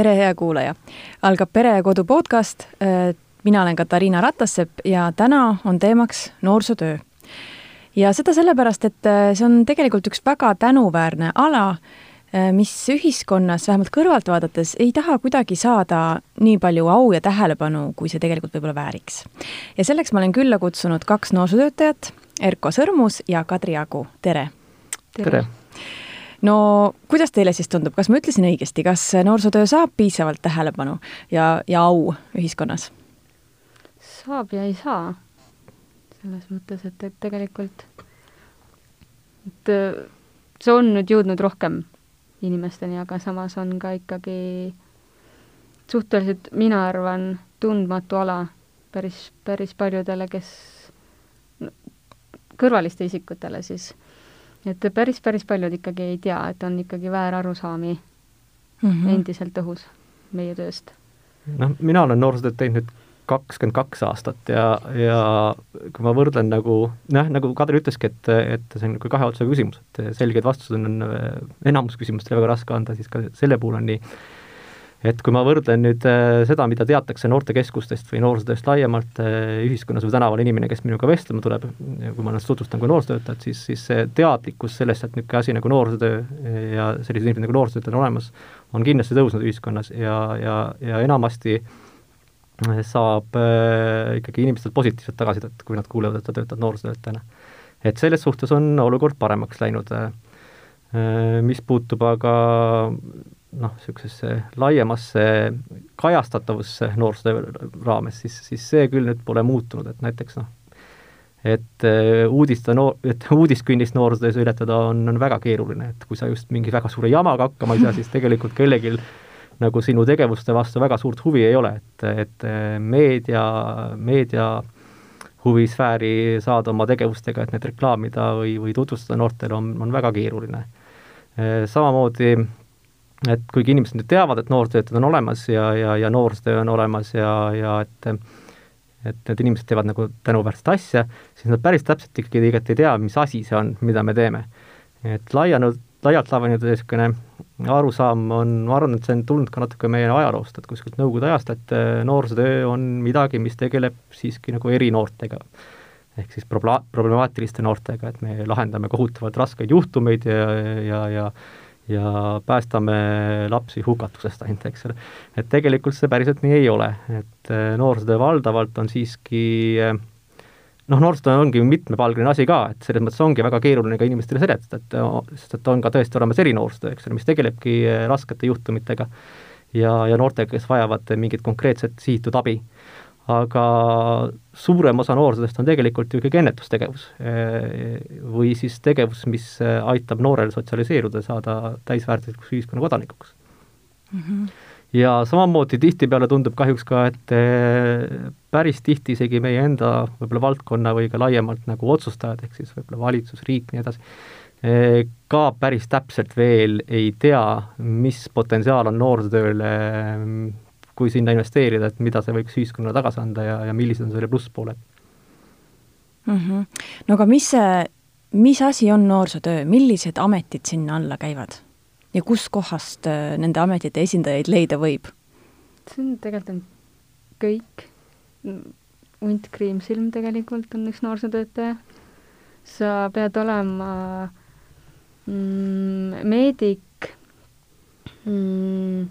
tere, hea kuulaja! algab Pere ja Kodu podcast. Äh, mina olen Katariina Ratassepp ja täna on teemaks noorsootöö. ja seda sellepärast, et äh, see on tegelikult üks väga tänuväärne ala, äh, mis ühiskonnas, vähemalt kõrvalt vaadates, ei taha kuidagi saada nii palju au ja tähelepanu, kui see tegelikult võib-olla vääriks. ja selleks ma olen külla kutsunud kaks noorsootöötajat, Erko Sõrmus ja Kadri Agu, tere! tere, tere.! No kuidas teile siis tundub, kas ma ütlesin õigesti, kas noorsootöö saab piisavalt tähelepanu ja, ja au ühiskonnas? saab ja ei saa. selles mõttes, et, et tegelikult, et äh, see on nüüd jõudnud rohkem inimesteni, aga samas on ka ikkagi suhteliselt, mina arvan, tundmatu ala päris, päris paljudele, kes kõrvaliste isikutele siis et päris, päris paljud ikkagi ei tea, et on ikkagi väärarusaami mm -hmm. endiselt õhus meie tööst. noh, mina olen noorsootööd teinud nüüd kakskümmend kaks aastat ja, ja kui ma võrdlen nagu noh, nagu Kadri ütleski, et, et see on nagu kahe otsaga küsimus, et selgeid vastuseid on enamus küsimustele väga raske anda, siis ka selle puhul on nii et kui ma võrdlen nüüd äh, seda, mida teatakse noortekeskustest või noorsootööst laiemalt äh, ühiskonnas või tänaval inimene, kes minuga vestlema tuleb, kui ma ennast tutvustan kui noorsootöötajat, siis, siis see teadlikkus sellest, et niisugune asi nagu noorsootöö ja sellised inimesed nagu noorsootöötajad on olemas, on kindlasti tõusnud ühiskonnas ja, ja, ja enamasti saab äh, ikkagi inimestelt positiivset tagasisidet, kui nad kuulevad, et sa töötad noorsootöötajana. et selles suhtes on olukord paremaks läinud äh,. Mis puutub aga noh, niisugusesse laiemasse kajastatavusse noorsootöö raames, siis, siis see küll nüüd pole muutunud, et näiteks noh, et äh, uudistada noor, et uudiskünnist noorsootöös ületada on, on väga keeruline, et kui sa just mingi väga suure jamaga hakkama ei saa, siis tegelikult kellelgi nagu sinu tegevuste vastu väga suurt huvi ei ole, et, et äh, meedia, meedia huvisfääri saada oma tegevustega, et need reklaamida või, või tutvustada noortele on, on väga keeruline. Äh, samamoodi et kuigi inimesed nüüd teavad, et noorsootöötajad on olemas ja, ja, ja noorsootöö on olemas ja, ja et et need inimesed teevad nagu tänuväärset asja, siis nad päris täpselt ikkagi tegelikult ei tea, mis asi see on, mida me teeme. et laianud, laialt lavenenud niisugune arusaam on, ma arvan, et see on tulnud ka natuke meie ajaloost, et kuskilt Nõukogude ajast, et äh, noorsootöö on midagi, mis tegeleb siiski nagu erinoortega. ehk siis probla-, problemaatiliste noortega, et me lahendame kohutavalt raskeid juhtumeid ja, ja, ja ja päästame lapsi hukatusest ainult, eks ole. et tegelikult see päriselt nii ei ole, et äh, noorsootöö valdavalt on siiski äh, noh, noorsootöö ongi mitmepalgeline asi ka, et selles mõttes ongi väga keeruline ka inimestele seletada, et äh, sest et on ka tõesti olemas erinoorsootöö, eks ole, mis tegelebki raskete juhtumitega ja, ja noortega, kes vajavad mingit konkreetset sihitud abi aga suurem osa noorsoodest on tegelikult ju ikkagi ennetustegevus. Või siis tegevus, mis aitab noorel sotsialiseeruda, saada täisväärtuslikuks ühiskonna kodanikuks mm. -hmm. ja samamoodi tihtipeale tundub kahjuks ka, et eh, päris tihti isegi meie enda võib-olla valdkonna või ka laiemalt nagu otsustajad, ehk siis võib-olla valitsus, riik, nii edasi, eh, ka päris täpselt veel ei tea, mis potentsiaal on noorsootööle kui sinna investeerida, et mida see võiks ühiskonnale tagasi anda ja, ja millised on selle plusspooled mm. -hmm. no aga mis see, mis asi on noorsootöö, millised ametid sinna alla käivad? ja kuskohast äh, nende ametite esindajaid leida võib? see on tegelikult on kõik, hunt kriimsilm tegelikult on üks noorsootöötaja, sa pead olema mm, meedik mm,,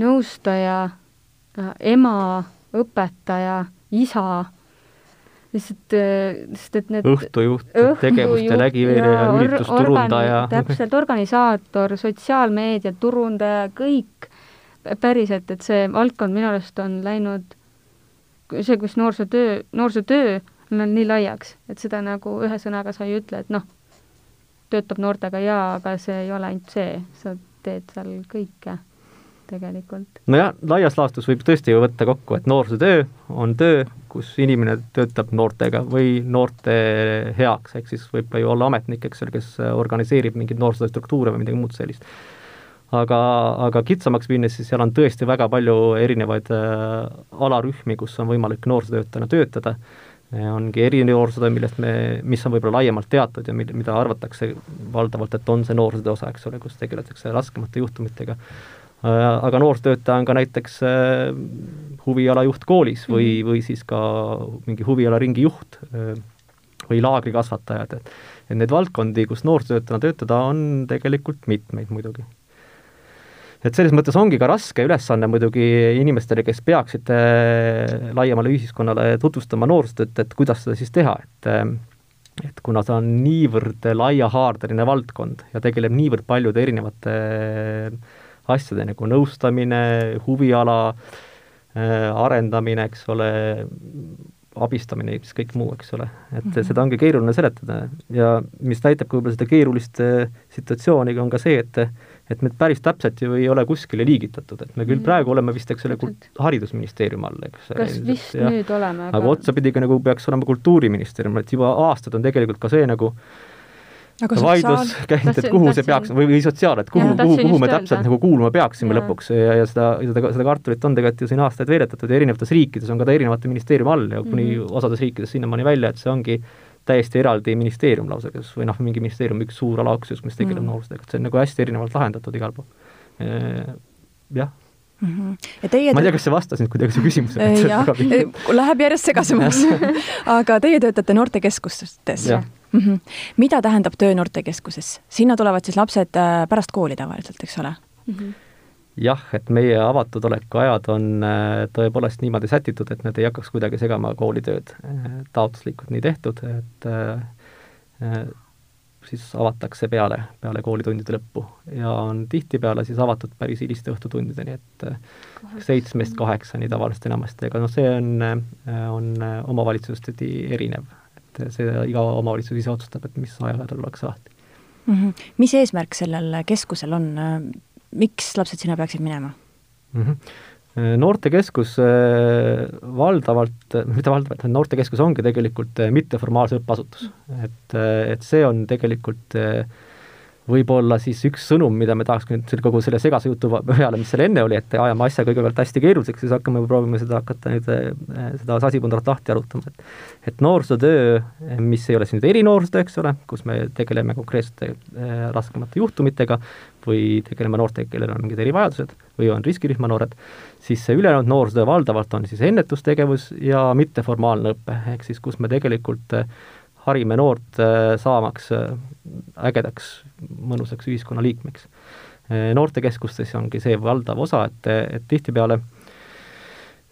nõustaja, äh, ema, õpetaja, isa, lihtsalt, sest et need õhtujuht õhtu, tegevuste lägiveere ja üritusturundaja. täpselt, organisaator, sotsiaalmeedia turundaja, kõik päriselt, et see valdkond minu arust on läinud, see, kus noorsootöö, noorsootöö on nii laiaks, et seda nagu ühe sõnaga sa ei ütle, et noh, töötab noortega jaa, aga see ei ole ainult see, sa teed seal kõike tegelikult. nojah, laias laastus võib tõesti ju võtta kokku, et noorsootöö on töö, kus inimene töötab noortega või noorte heaks, ehk siis võib ju olla ametnik, eks ole, kes organiseerib mingeid noorsootööstruktuure või midagi muud sellist. aga, aga kitsamaks minnes, siis seal on tõesti väga palju erinevaid äh, alarühmi, kus on võimalik noorsootöötajana töötada, ongi erinoorsootöö, millest me, mis on võib-olla laiemalt teatud ja mida arvatakse valdavalt, et on see noorsootöö osa, eks ole, kus tegeletakse raskemate juhtumitega aga noorsootöötaja on ka näiteks huvialajuht koolis või mm, -hmm. või siis ka mingi huvialaringi juht või laagrikasvatajad, et et neid valdkondi, kus noorsootöötajana töötada, on tegelikult mitmeid muidugi et selles mõttes ongi ka raske ülesanne muidugi inimestele, kes peaksid äh, laiemale ühiskonnale tutvustama noorsootööd, et kuidas seda siis teha, et äh, et kuna see on niivõrd laiahaardeline valdkond ja tegeleb niivõrd paljude erinevate äh, asjade nagu nõustamine, huviala arendamine, eks ole, abistamine, siis kõik muu, eks ole. et mm -hmm. seda ongi keeruline seletada ja mis näitab ka võib-olla seda keerulist situatsiooni, on ka see, et et me päris täpselt ju ei ole kuskile liigitatud, et me küll mm. praegu oleme vist, eks ole, haridusministeeriumi all, eks. kas vist ja, nüüd oleme, aga aga otsapidi ka nagu peaks olema Kultuuriministeerium, et juba aastaid on tegelikult ka see nagu aga vaidlus käinud, et kuhu see peaks, või, või sotsiaal, et kuhu, kuhu, kuhu me täpselt öelda. nagu kuuluma peaksime ja. lõpuks ja, ja seda, seda, seda kartulit on tegelikult ju siin aastaid veeretatud ja erinevates riikides on ka ta erinevate ministeeriumi all ja kuni mm -hmm. osades riikides sinnamaani välja, et see ongi täiesti eraldi ministeerium lausa, kes või noh, mingi ministeerium, üks suur alaüksus, mis tegeleb mm. noorustega, et see on nagu hästi erinevalt lahendatud igal pool. jah Mm -hmm. ja teie ma ei tea, kas see vastas nüüd kuidagi su küsimusele jah, läheb järjest segasemaks aga teie töötate noortekeskustes. Mm -hmm. mida tähendab töö noortekeskuses? sinna tulevad siis lapsed äh, pärast kooli tavaliselt, eks ole mm? -hmm jah, et meie avatud oleku ajad on äh, tõepoolest niimoodi sätitud, et need ei hakkaks kuidagi segama koolitööd. Äh, taotluslikult nii tehtud, et äh, siis avatakse peale, peale koolitundide lõppu ja on tihtipeale siis avatud päris hiliste õhtutundideni, et seitsmest kaheksani tavaliselt enamasti, aga noh, see on, on omavalitsuseti erinev. et see, iga omavalitsus ise otsustab, et mis ajal ollakse lahti mm. -hmm. mis eesmärk sellel keskusel on, miks lapsed sinna peaksid minema mm? -hmm noortekeskus äh, valdavalt, mitte valdavalt, noortekeskus ongi tegelikult äh, mitteformaalse õppeasutus. et, et see on tegelikult äh, võib-olla siis üks sõnum, mida me tahaks nüüd kogu selle segase jutu peale, mis seal enne oli, et ajame asja kõigepealt hästi keeruliseks, siis hakkame, proovime seda hakata nüüd, eh, seda sasipundrat lahti arutama, et et noorsootöö, mis ei ole siis nüüd erinoorsootöö, eks ole, kus me tegeleme konkreetsete äh, raskemate juhtumitega või tegeleme noortega, kellel on mingid erivajadused või on riskirühma noored, siis see ülejäänud noorsootöö valdavalt on siis ennetustegevus ja mitteformaalne õpe, ehk siis kus me tegelikult harime noort äh, saamaks äh, ägedaks, mõnusaks ühiskonnaliikmeks. Äh, noortekeskustes ongi see valdav osa, et, et tihtipeale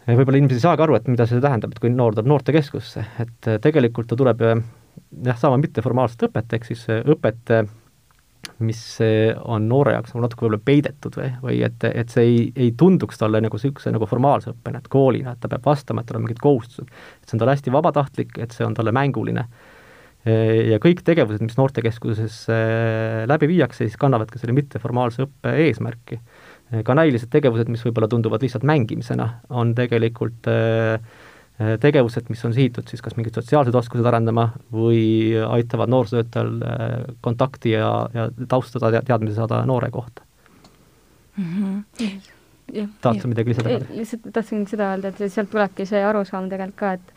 võib-olla inimesed ei saagi aru, et mida see tähendab, et kui noor tuleb noortekeskusse, et tegelikult ta tuleb jah, saama mitteformaalset õpet, ehk siis õpet, mis on noore jaoks nagu natuke võib-olla peidetud või, või et, et see ei, ei tunduks talle nagu niisuguse nagu formaalse õppena, et koolina, et ta peab vastama, et tal on mingid kohustused. et see on talle hästi vabatahtlik, et see on talle mänguline ja kõik tegevused, mis noortekeskuses äh, läbi viiakse, siis kannavad ka selle mitteformaalse õppe eesmärki. ka näilised tegevused, mis võib-olla tunduvad lihtsalt mängimisena, on tegelikult äh, äh, tegevused, mis on sihitud siis kas mingid sotsiaalsed oskused arendama või aitavad noorsootöötajal kontakti ja, ja taustada ja teadmisi saada noore kohta mm. -hmm. sa midagi lisada? lihtsalt tahtsin seda öelda, et sealt tulebki see arusaam tegelikult ka, et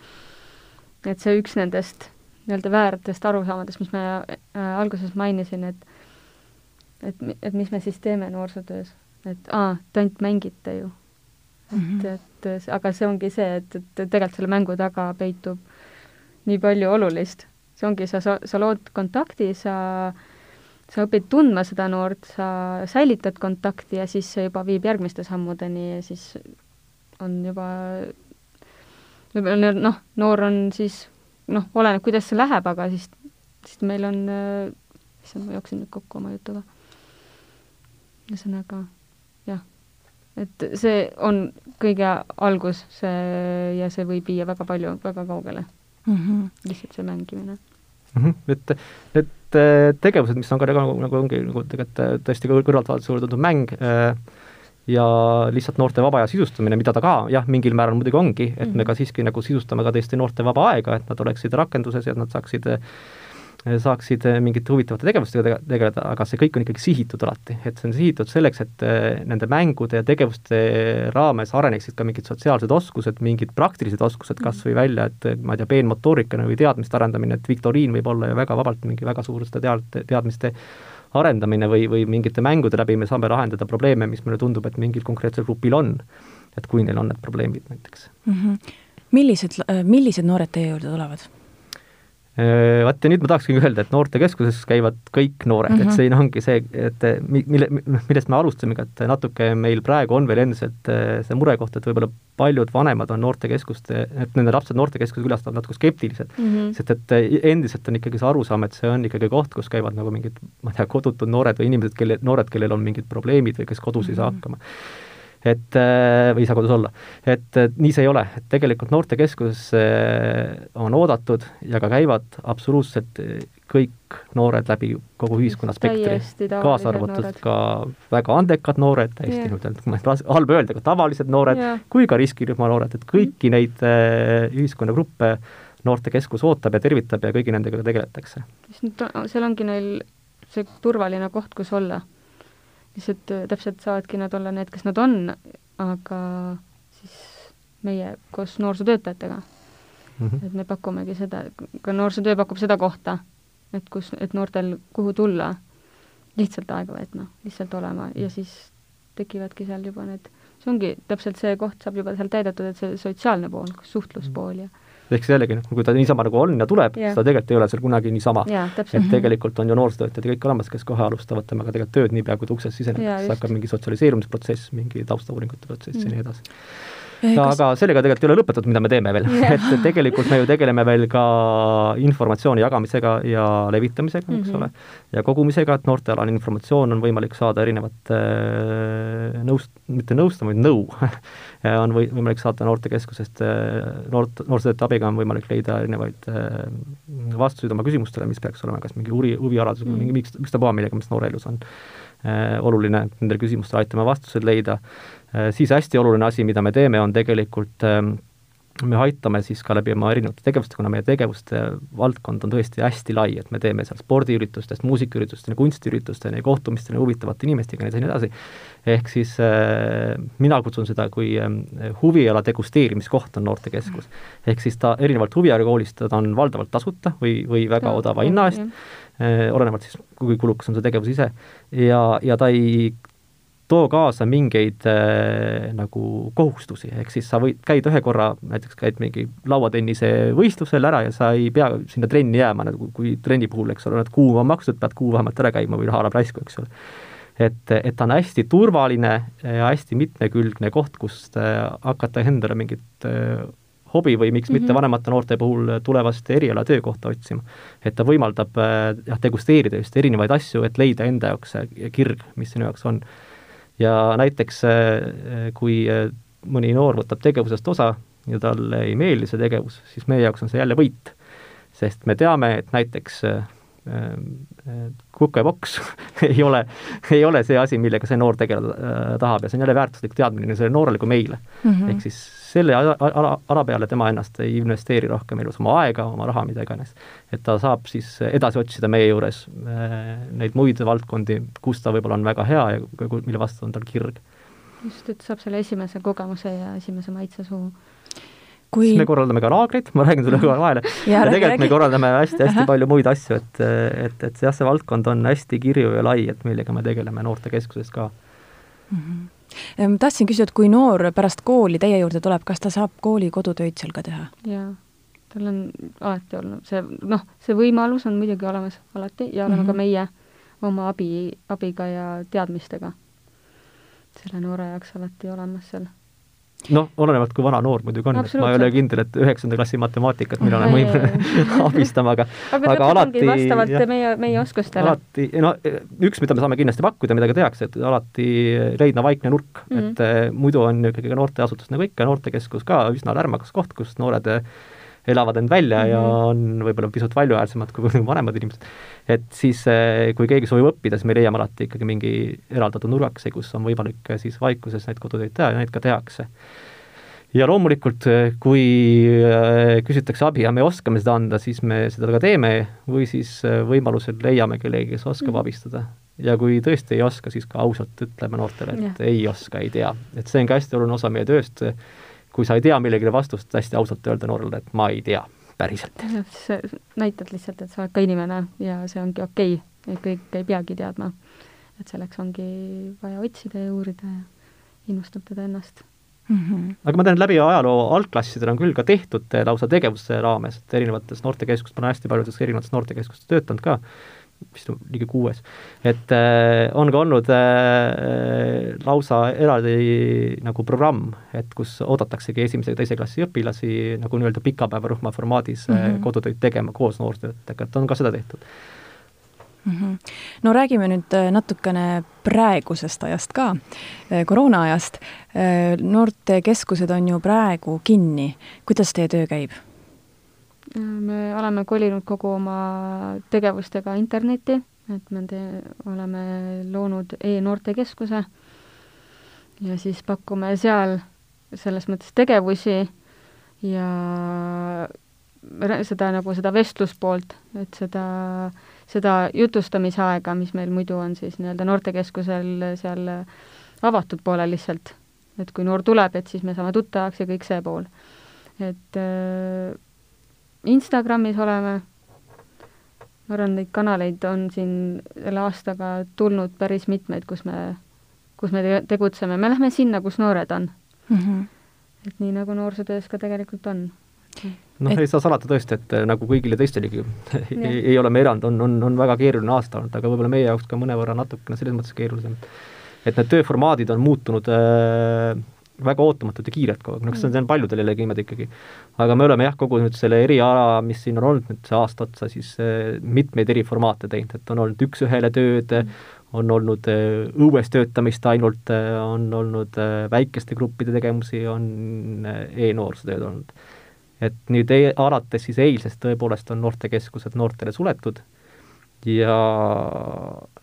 et see üks nendest nii-öelda väärtest arusaamadest, mis ma äh, alguses mainisin, et et, et mis me siis teeme noorsootöös, et aa, te ainult mängite ju mm. -hmm. et, et aga see ongi see, et, et tegelikult selle mängu taga peitub nii palju olulist. see ongi, sa, sa, sa lood kontakti, sa, sa õpid tundma seda noort, sa säilitad kontakti ja siis see juba viib järgmiste sammudeni ja siis on juba noh, noor on siis noh, oleneb, kuidas see läheb, aga siis, siis meil on, issand, ma jooksin nüüd kokku oma jutuga. ühesõnaga, jah, et see on kõige algus, see ja see võib viia väga palju, väga kaugele mm. -hmm. lihtsalt see mängimine mm. -hmm. et need äh, tegevused, mis on ka nagu, nagu ongi nagu tegelikult äh, tõesti kõrvalt vaadates sulle tundub mäng äh,, ja lihtsalt noorte vaba aja sisustamine, mida ta ka jah, mingil määral muidugi ongi, et me ka mhm. siiski nagu sisustame ka tõesti noorte vaba aega, et nad oleksid rakenduses ja et nad saaksid saaksid mingite huvitavate tegevustega tegeleda, aga see kõik on ikkagi sihitud alati, et see on sihitud selleks, et nende mängude ja tegevuste raames areneksid ka mingid sotsiaalsed oskused, mingid praktilised oskused kas või välja, et ma ei tea, peenmotoorikana või teadmiste arendamine, et viktoriin võib olla ju väga vabalt mingi väga suur seda tead-, teadmiste arendamine või, või mingite mängude läbi me saame lahendada probleeme, mis meile tundub, et mingil konkreetsel grupil on. et kui neil on need probleemid näiteks mm. -hmm. millised, millised noored teie juurde tulevad? Vaat ja nüüd ma tahakski öelda, et noortekeskuses käivad kõik noored mm, -hmm. et mhm. siin ongi see, et mille, noh, millest me alustamegi, et natuke meil praegu on veel endiselt see murekoht, et võib-olla paljud vanemad on noortekeskuste, et nende lapsed noortekeskuse külastavad natuke skeptilised mm, -hmm. sest et endiselt on ikkagi see arusaam, et see on ikkagi koht, kus käivad nagu mingid, ma ei tea, kodutud noored või inimesed, kelle, noored, kellel on mingid probleemid või kes kodus mm -hmm. ei saa mhm. hakkama et äh, või ei saa kodus olla. et nii see ei ole, et tegelikult noortekeskuses äh, on oodatud ja ka käivad absoluutselt kõik noored läbi kogu ühiskonna spektri, kaasa arvatud ka väga andekad noored, täiesti yeah. halb öelda, ka tavalised noored yeah. kui ka riskirühma noored, et kõiki mm. neid äh, ühiskonnagruppe noortekeskus ootab ja tervitab ja kõigi nendega tegeletakse. seal ongi neil see turvaline koht, kus olla lihtsalt äh, täpselt saavadki nad olla need, kes nad on, aga siis meie koos noorsootöötajatega mm. -hmm. et me pakumegi seda, ka noorsootöö pakub seda kohta, et kus, et noortel kuhu tulla, lihtsalt aega veetma, lihtsalt olema ja siis tekivadki seal juba need, see ongi täpselt see koht saab juba seal täidetud, et see sotsiaalne pool, suhtluspool ja ehk siis jällegi noh, kui ta niisama nagu on ja tuleb yeah., siis ta tegelikult ei ole seal kunagi niisama. et tegelikult on ju noorsootöötajad kõik olemas, kes kohe alustavad temaga tegelikult tööd niipea, kui ta uksest siseneb, siis hakkab mingi sotsialiseerumisprotsess, mingi taustauuringute protsess mm. ja nii edasi Kas... aga sellega tegelikult ei ole lõpetatud, mida me teeme veel yeah. et tegelikult me ju tegeleme veel ka informatsiooni jagamisega ja levitamisega mm, -hmm. eks mhm. ole, ja kogumisega, et noortealane informatsioon on võimalik saada erinevate äh, nõust-, mitte nõustama, vaid nõu on või-, võimalik saada noortekeskusest, äh, noort, noorsootöötajate abiga on võimalik leida erinevaid äh, vastuseid oma küsimustele, mis peaks olema kas mingi huvi, huviharadus mm. mingi miks, ükstapuha millega, mis noore elus on oluline, nendele küsimustele aitame vastuseid leida Äh, siis hästi oluline asi, mida me teeme, on tegelikult ähm, me aitame siis ka läbi oma erinevate tegevuste, kuna meie tegevuste valdkond on tõesti hästi lai, et me teeme seal spordiüritustest, muusikaüritusteni, kunstiüritusteni, kohtumisteni huvitavate inimestega ja nii edasi, ehk siis äh, mina kutsun seda kui äh, huviala degusteerimiskoht on noortekeskus. ehk siis ta erinevalt huvialakoolist, ta on valdavalt tasuta või, või väga odava hinna eest, äh, olenevalt siis, kui kulukas on see tegevus ise, ja, ja ta ei too kaasa mingeid äh, nagu kohustusi, ehk siis sa võid, käid ühe korra, näiteks käid mingi lauatennise võistlusel ära ja sa ei pea sinna trenni jääma, nagu kui trenni puhul, eks ole, oled kuu on makstud, pead kuu vähemalt ära käima või raha läheb raisku, eks ole. et, et ta on hästi turvaline ja hästi mitmekülgne koht, kust äh, hakata endale mingit äh, hobi või miks mm -hmm. mitte mhm. vanemate noorte puhul tulevast eriala töökohta otsima. et ta võimaldab äh, jah, degusteerida just erinevaid asju, et leida enda jaoks see kirg, mis sinu jaoks on ja näiteks äh, kui äh, mõni noor võtab tegevusest osa ja talle ei meeldi see tegevus, siis meie jaoks on see jälle võit. sest me teame, et näiteks äh, kukepoks ei ole, ei ole see asi, millega see noor tegeleda tahab ja see on jälle väärtuslik teadmine nii sellele noorele kui meile mm. -hmm. ehk siis selle ala, ala, ala peale tema ennast ei investeeri rohkem elus oma aega, oma raha, mida iganes. et ta saab siis edasi otsida meie juures äh, neid muid valdkondi, kus ta võib-olla on väga hea ja mille vastu on tal kirg. just, et saab selle esimese kogemuse ja esimese maitse suhu kui siis me korraldame ka laagreid, ma räägin sulle kohe vahele, ja, ja tegelikult räägi. me korraldame hästi-hästi palju muid asju, et, et, et jah, see valdkond on hästi kirju ja lai, et millega me tegeleme noortekeskuses ka mm. -hmm tahtsin küsida, et kui noor pärast kooli teie juurde tuleb, kas ta saab kooli kodutöid seal ka teha? jaa, tal on alati olnud see, noh, see võimalus on muidugi olemas alati ja oleme mm -hmm. ka meie oma abi, abiga ja teadmistega selle noore jaoks alati olemas seal noh, olenevalt kui vana noor muidugi on, et ma ei ole kindel, et üheksanda klassi matemaatikat mina olen võimeline abistama, aga aga, aga alati vastavalt jah, meie, meie oskustele. alati, no üks, mida me saame kindlasti pakkuda, mida ka tehakse, et alati leidma vaikne nurk mm, -hmm. et eh, muidu on ikkagi ka noorteasutus nagu ikka, noortekeskus ka üsna lärmakas koht, kus noored elavad end välja mm -hmm. ja mhm. on võib-olla pisut valjuhäälsemad kui vanemad inimesed. et siis, eh, kui keegi soovib õppida, siis me leiame alati ikkagi mingi eraldatud nurgakese, kus on võimalik eh, siis vaikuses neid kodutöid teha ja neid ka tehakse ja loomulikult, eh, kui küsitakse abi ja me oskame seda anda, siis me seda ka teeme või siis võimalusel leiame kellegi, kes oskab mm. abistada. ja kui tõesti ei oska, siis ka ausalt ütleme noortele, et ja. ei oska, ei tea. et see on ka hästi oluline osa meie tööst, kui sa ei tea millegile vastust, hästi ausalt öelda noorele, et ma ei tea, päriselt. sa näitad lihtsalt, et sa oled ka inimene ja see ongi okei okay et kõik ei peagi teadma. et selleks ongi vaja otsida ja uurida ja innustada ennast mm. -hmm. aga ma tean, et läbi ajaloo algklassidel on küll ka tehtud lausa tegevuste raames, et erinevates noortekeskustes, ma olen hästi paljudes erinevates noortekeskustes töötanud ka, vist ligi kuues, et äh, on ka olnud äh, lausa eraldi nagu programm, et kus oodataksegi esimese ja teise klassi õpilasi nagu nii-öelda pikapäevarühma formaadis mm -hmm. kodutöid tegema koos noortöötajatega, et on ka seda tehtud mm. -hmm. no räägime nüüd äh, natukene praegusest ajast ka, äh, koroona ajast. noortekeskused on ju praegu kinni, kuidas teie töö käib? Me oleme kolinud kogu oma tegevustega internetti, et me te-, oleme loonud e-noortekeskuse ja siis pakume seal selles mõttes tegevusi ja seda nagu seda vestluspoolt, et seda, seda jutustamisaega, mis meil muidu on siis nii-öelda noortekeskusel seal avatud poolel lihtsalt. et kui noor tuleb, et siis me saame tuttavaks ja kõik see pool. et Instagramis oleme, ma arvan, neid kanaleid on siin selle aastaga tulnud päris mitmeid, kus me, kus me tegutseme, me lähme sinna, kus noored on mm. -hmm. et nii, nagu noorsootöös ka tegelikult on noh et..., ei saa salata tõesti, et äh, nagu kõigile teistelegi ei, ei ole me erand, on, on, on väga keeruline aasta olnud, aga võib-olla meie jaoks ka mõnevõrra natukene selles mõttes keerulisem. et need tööformaadid on muutunud äh, väga ootamatult ja kiirelt kogu aeg, noh, see on, see on paljudel jällegi niimoodi ikkagi. aga me oleme jah, kogu nüüd selle eriala, mis siin on olnud nüüd see aasta otsa, siis äh, mitmeid eri formaate teinud, et on olnud üks-ühele tööd mm., on olnud äh, õues töötamist ainult, äh, on olnud väikeste gruppide tegevusi, on e-noorsootööd olnud. et nüüd e alates siis eilsest tõepoolest on noortekeskused noortele suletud ja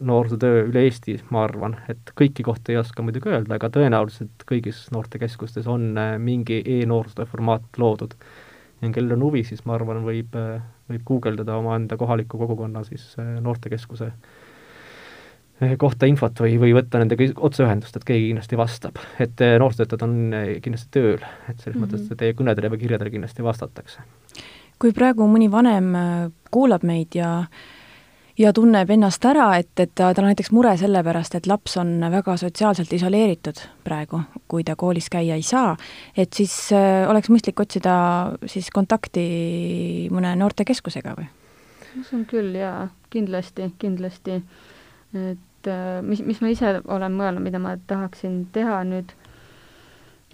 noorsootöö üle Eesti, ma arvan, et kõiki kohti ei oska muidugi öelda, aga tõenäoliselt kõigis noortekeskustes on äh, mingi e-noorsootöö formaat loodud. ja kellel on huvi, siis ma arvan, võib, äh, võib guugeldada omaenda kohaliku kogukonna siis äh, noortekeskuse kohta infot või, või võtta nendega otseühendust, et keegi kindlasti vastab. et noorsootöötajad on kindlasti tööl, et selles mm -hmm. mõttes teie kõnedele või kirjadele kindlasti vastatakse. kui praegu mõni vanem kuulab meid ja ja tunneb ennast ära, et, et tal on näiteks mure selle pärast, et laps on väga sotsiaalselt isoleeritud praegu, kui ta koolis käia ei saa, et siis äh, oleks mõistlik otsida siis kontakti mõne noortekeskusega või? ma usun küll jaa, kindlasti, kindlasti. et äh, mis, mis ma ise olen mõelnud, mida ma tahaksin teha nüüd,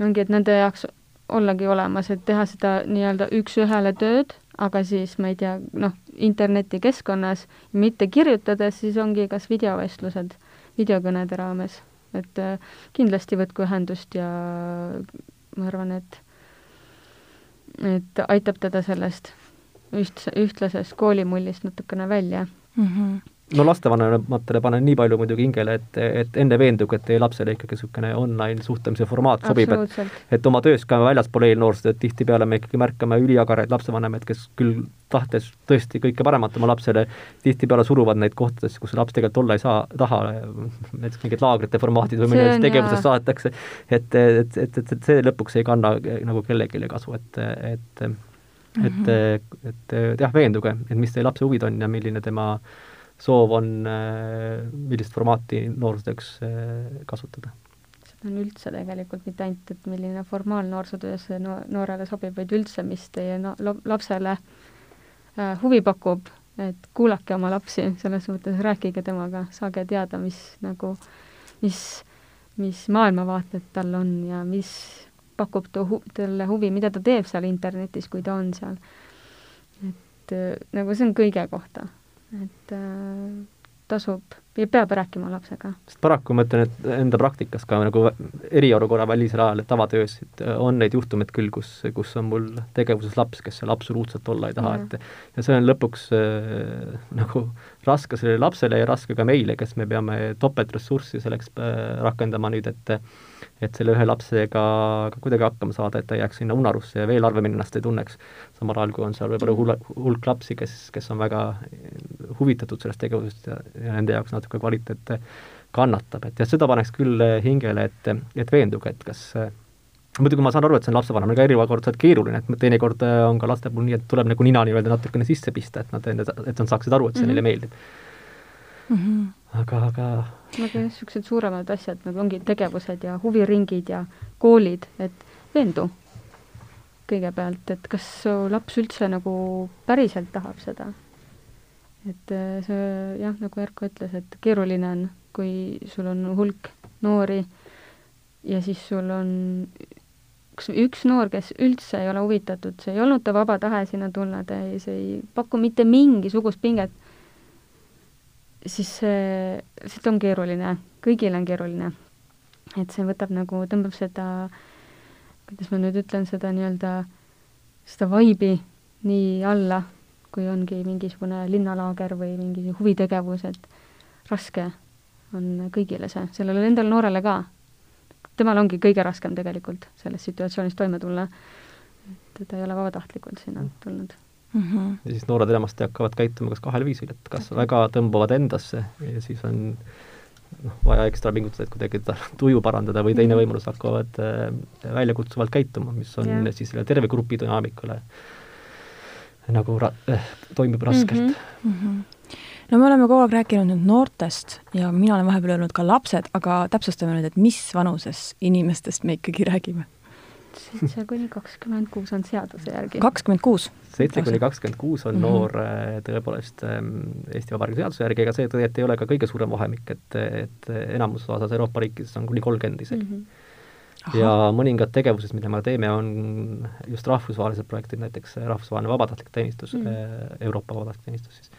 ongi, et nende jaoks ollagi olemas, et teha seda nii-öelda üks-ühele tööd aga siis ma ei tea, noh, internetikeskkonnas, mitte kirjutades, siis ongi kas videovestlused videokõnede raames, et äh, kindlasti võtku ühendust ja ma arvan, et et aitab teda sellest üht-, ühtlasest koolimullist natukene välja mm. -hmm no lastevanematele panen nii palju muidugi hingele, et, et enne veenduge, et teie lapsele ikkagi niisugune online suhtlemise formaat sobib, et et oma töös ka väljaspool eelnoorsust, tihtipeale me ikkagi märkame üliagaraid lapsevanemaid, kes küll tahtes tõesti kõike paremat oma lapsele, tihtipeale suruvad neid kohtadesse, kus laps tegelikult olla ei saa, taha, näiteks mingid laagrite formaadid või millisest tegevusest saadetakse, et, et, et, et, et see lõpuks ei kanna nagu kellelegi kasu, et, et et mm, -hmm. et, et jah, veenduge, et mis teie lapse huvid on ja milline tema äh, soov on, äh, millist formaati noorsootööks äh, kasutada? seda on üldse tegelikult mitte ainult, et milline formaalnoorsootöö see no noorele sobib, vaid üldse, mis teie no lapsele äh, huvi pakub, et kuulake oma lapsi, selles mõttes rääkige temaga, saage teada, mis nagu, mis, mis maailmavaated tal on ja mis pakub ta hu-, talle huvi, mida ta teeb seal internetis, kui ta on seal. et nagu see on kõige kohta et äh, tasub peab rääkima lapsega. sest paraku ma ütlen, et enda praktikas ka nagu eriolukorra välisel ajal, et tavatöös, et on neid juhtumeid küll, kus, kus on mul tegevuses laps, kes seal absoluutselt olla ei taha, et ja see on lõpuks äh, nagu raske sellele lapsele ja raske ka meile, kes me peame topeltressurssi selleks äh, rakendama nüüd, et et selle ühe lapsega ka kuidagi hakkama saada, et ta ei jääks sinna unarusse ja veel harvemini ennast ei tunneks. samal ajal, kui on seal võib-olla hulk, lapsi, kes, kes on väga huvitatud sellest tegevusest ja, ja nende jaoks natuke kvaliteet kannatab, et jah, seda paneks küll hingele, et, et veenduge, et kas muidugi ma saan aru, et see on lapsevanemale ka erivakordselt keeruline, et teinekord on ka laste puhul nii, et tuleb nagu nina nii-öelda natukene sisse pista, et nad, et nad saaksid aru, et see mm -hmm. neile meeldib mm. -hmm. aga, aga aga jah, niisugused suuremad asjad nagu ongi tegevused ja huviringid ja koolid, et veendu kõigepealt, et kas su laps üldse nagu päriselt tahab seda. Et äh, see jah, nagu Erko ütles, et keeruline on, kui sul on hulk noori ja siis sul on üks, üks noor, kes üldse ei ole huvitatud, see ei olnud ta vaba tahe sinna tulla, ta ei, see ei paku mitte mingisugust pinget, siis see, lihtsalt on keeruline, kõigil on keeruline. et see võtab nagu, tõmbab seda, kuidas ma nüüd ütlen, seda nii-öelda, seda vaibi nii alla, kui ongi mingisugune linnalaager või mingi huvitegevus, et raske on kõigile see, sellele endale noorele ka temal ongi kõige raskem tegelikult selles situatsioonis toime tulla. et ta ei ole vabatahtlikult sinna mm. tulnud mm. -hmm. ja siis noored enamasti hakkavad käituma kas kahel viisil, et kas väga tõmbavad endasse ja siis on noh, vaja ekstra pingutada, et kuidagi ta tuju parandada või teine mm -hmm. võimalus hakkavad äh, väljakutsuvalt käituma, mis on yeah. siis selle terve grupi dünaamikale nagu ra-, äh, toimib raskelt mm. -hmm no me oleme kogu aeg rääkinud nüüd noortest ja mina olen vahepeal öelnud ka lapsed, aga täpsustame nüüd, et mis vanuses inimestest me ikkagi räägime? seitse kuni kakskümmend kuus on seaduse järgi. kakskümmend kuus? seitse kuni kakskümmend kuus on mm -hmm. noor äh, tõepoolest ähm, Eesti Vabariigi seaduse järgi, ega see tõesti ei ole ka kõige suurem vahemik, et, et enamus osas Euroopa riikides on kuni kolmkümmend isegi mm. -hmm. Ja mõningad tegevused, mida me teeme, on just rahvusvahelised projektid, näiteks rahvusvaheline vabatahtlik teenistus mm, -hmm. Euroopa vabatahtlik teenistus siis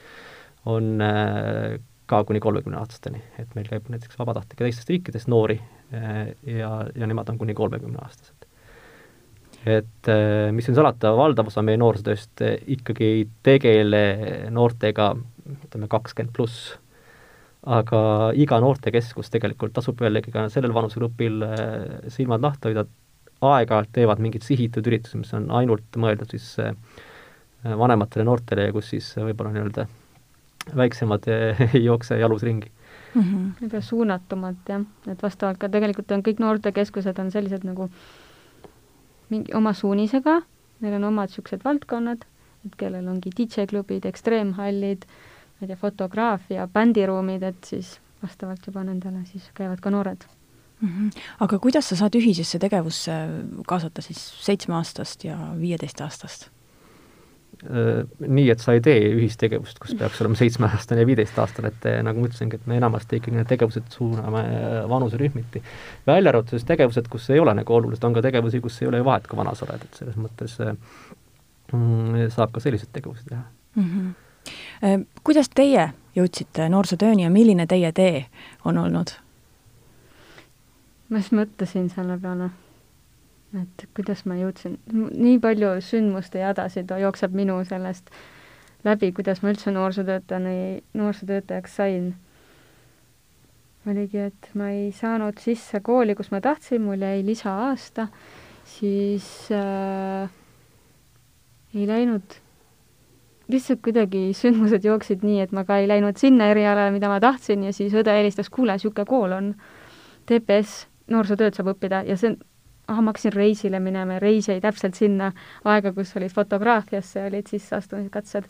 on äh, ka kuni kolmekümneaastasteni, et meil käib näiteks vabatahtlikke teistest riikidest noori äh, ja, ja nemad on kuni kolmekümneaastased. et äh, mis siin salata, valdav osa meie noorsootööst ikkagi ei tegele noortega ütleme kakskümmend pluss, aga iga noortekeskus tegelikult tasub jällegi ka sellel vanusegrupil silmad lahti hoida, aeg-ajalt teevad mingeid sihitud üritusi, mis on ainult mõeldud siis vanematele noortele ja kus siis võib-olla nii-öelda väiksemad ei jookse jalus ringi mm. -hmm. võib-olla suunatumalt jah, et vastavalt ka tegelikult on kõik noortekeskused on sellised nagu mingi oma suunisega, neil on omad niisugused valdkonnad, et kellel ongi DJ-klubid, ekstreemhallid, ma ei tea, fotograafia, bändiruumid, et siis vastavalt juba nendele siis käivad ka noored mm. -hmm. aga kuidas sa saad ühisesse tegevusse kaasata siis seitsmeaastast ja viieteistaastast? Äh, nii, et sa ei tee ühistegevust, kus peaks olema seitsmeaastane ja viieteistaastane, et äh, nagu ma ütlesingi, et me enamasti ikkagi need tegevused suuname äh, vanuserühmiti. välja arvatud siis tegevused, kus ei ole nagu olulised, on ka tegevusi, kus ei ole ju vahet, kui vana sa oled, et selles mõttes mm, saab ka selliseid tegevusi teha mm. -hmm. Kuidas teie jõudsite noorsootööni ja milline teie tee on olnud? ma just mõtlesin selle peale et kuidas ma jõudsin, nii palju sündmuste jadasid jookseb minu sellest läbi, kuidas ma üldse noorsootöötajani, noorsootöötajaks sain. oligi, et ma ei saanud sisse kooli, kus ma tahtsin, mul jäi lisaaasta, siis äh, ei läinud, lihtsalt kuidagi sündmused jooksid nii, et ma ka ei läinud sinna erialale, mida ma tahtsin ja siis õde helistas, kuule, niisugune kool on, TPS, noorsootööd saab õppida ja see on ah, ma hakkasin reisile minema ja reis jäi täpselt sinna aega, kus olid fotograafiasse olid sisseastumiskatsed.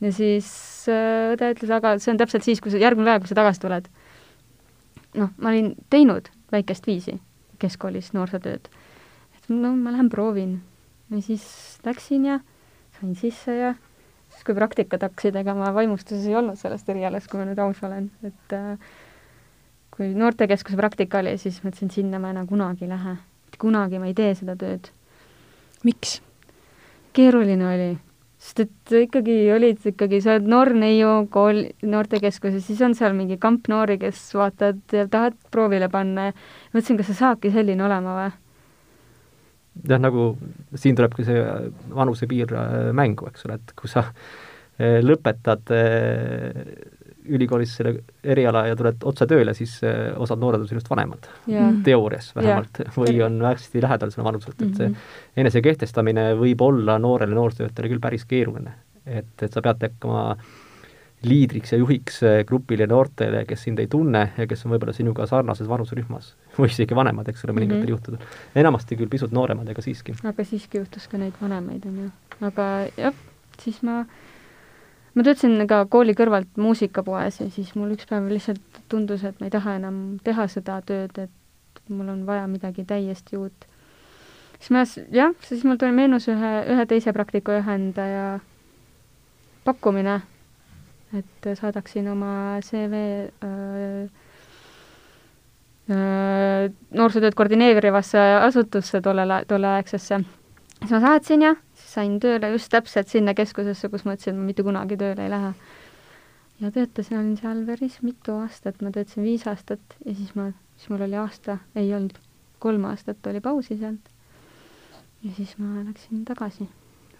ja siis äh, õde ütles, aga see on täpselt siis, kui sa, järgmine päev, kui sa tagasi tuled. noh, ma olin teinud väikest viisi keskkoolis noorsootööd. et no ma lähen proovin. ja siis läksin ja sain sisse ja kui praktikad hakkasid, ega ma vaimustuses ei olnud sellest erialast, kui ma nüüd aus olen, et äh, kui noortekeskuse praktika oli, siis mõtlesin, sinna ma enam kunagi ei lähe kunagi ma ei tee seda tööd. miks? keeruline oli, sest et ikkagi olid ikkagi, sa oled noor neiu kool, noortekeskuses, siis on seal mingi kamp noori, kes vaatad ja tahad proovile panna ja mõtlesin, kas see saabki selline olema või? Jah, nagu siin tulebki see vanusepiir äh, mängu, eks ole, et kui sa äh, lõpetad äh, ülikoolis selle eriala ja tuled otse tööle, siis osad noored on sinust vanemad yeah., teoorias vähemalt yeah., või on hästi lähedal selle vanuselt, et see mm -hmm. enese kehtestamine võib olla noorele noorsootöötajale küll päris keeruline. et, et sa pead hakkama liidriks ja juhiks eh, grupile noortele, kes sind ei tunne ja kes on võib-olla sinuga sarnases vanuserühmas või isegi vanemad, eks ole, mõningatel mm -hmm. juhtudel. enamasti küll pisut nooremad, aga siiski. aga siiski juhtus ka neid vanemaid, on ju. aga jah, siis ma ma töötasin ka kooli kõrvalt muusikapoes ja siis mul üks päev lihtsalt tundus, et ma ei taha enam teha seda tööd, et mul on vaja midagi täiesti uut. siis ma, jah, siis mul tuli meenus ühe, ühe teise praktikajuhendaja pakkumine, et saadaksin oma CV öö, öö, noorsootööd koordineerivasse asutusse tollele, tolleaegsesse. siis ma saatsin ja siis sain tööle just täpselt sinna keskusesse, kus ma mõtlesin, et ma mitte kunagi tööle ei lähe. ja töötasin, olin seal päris mitu aastat, ma töötasin viis aastat ja siis ma, siis mul oli aasta, ei olnud, kolm aastat oli pausi sealt. ja siis ma läksin tagasi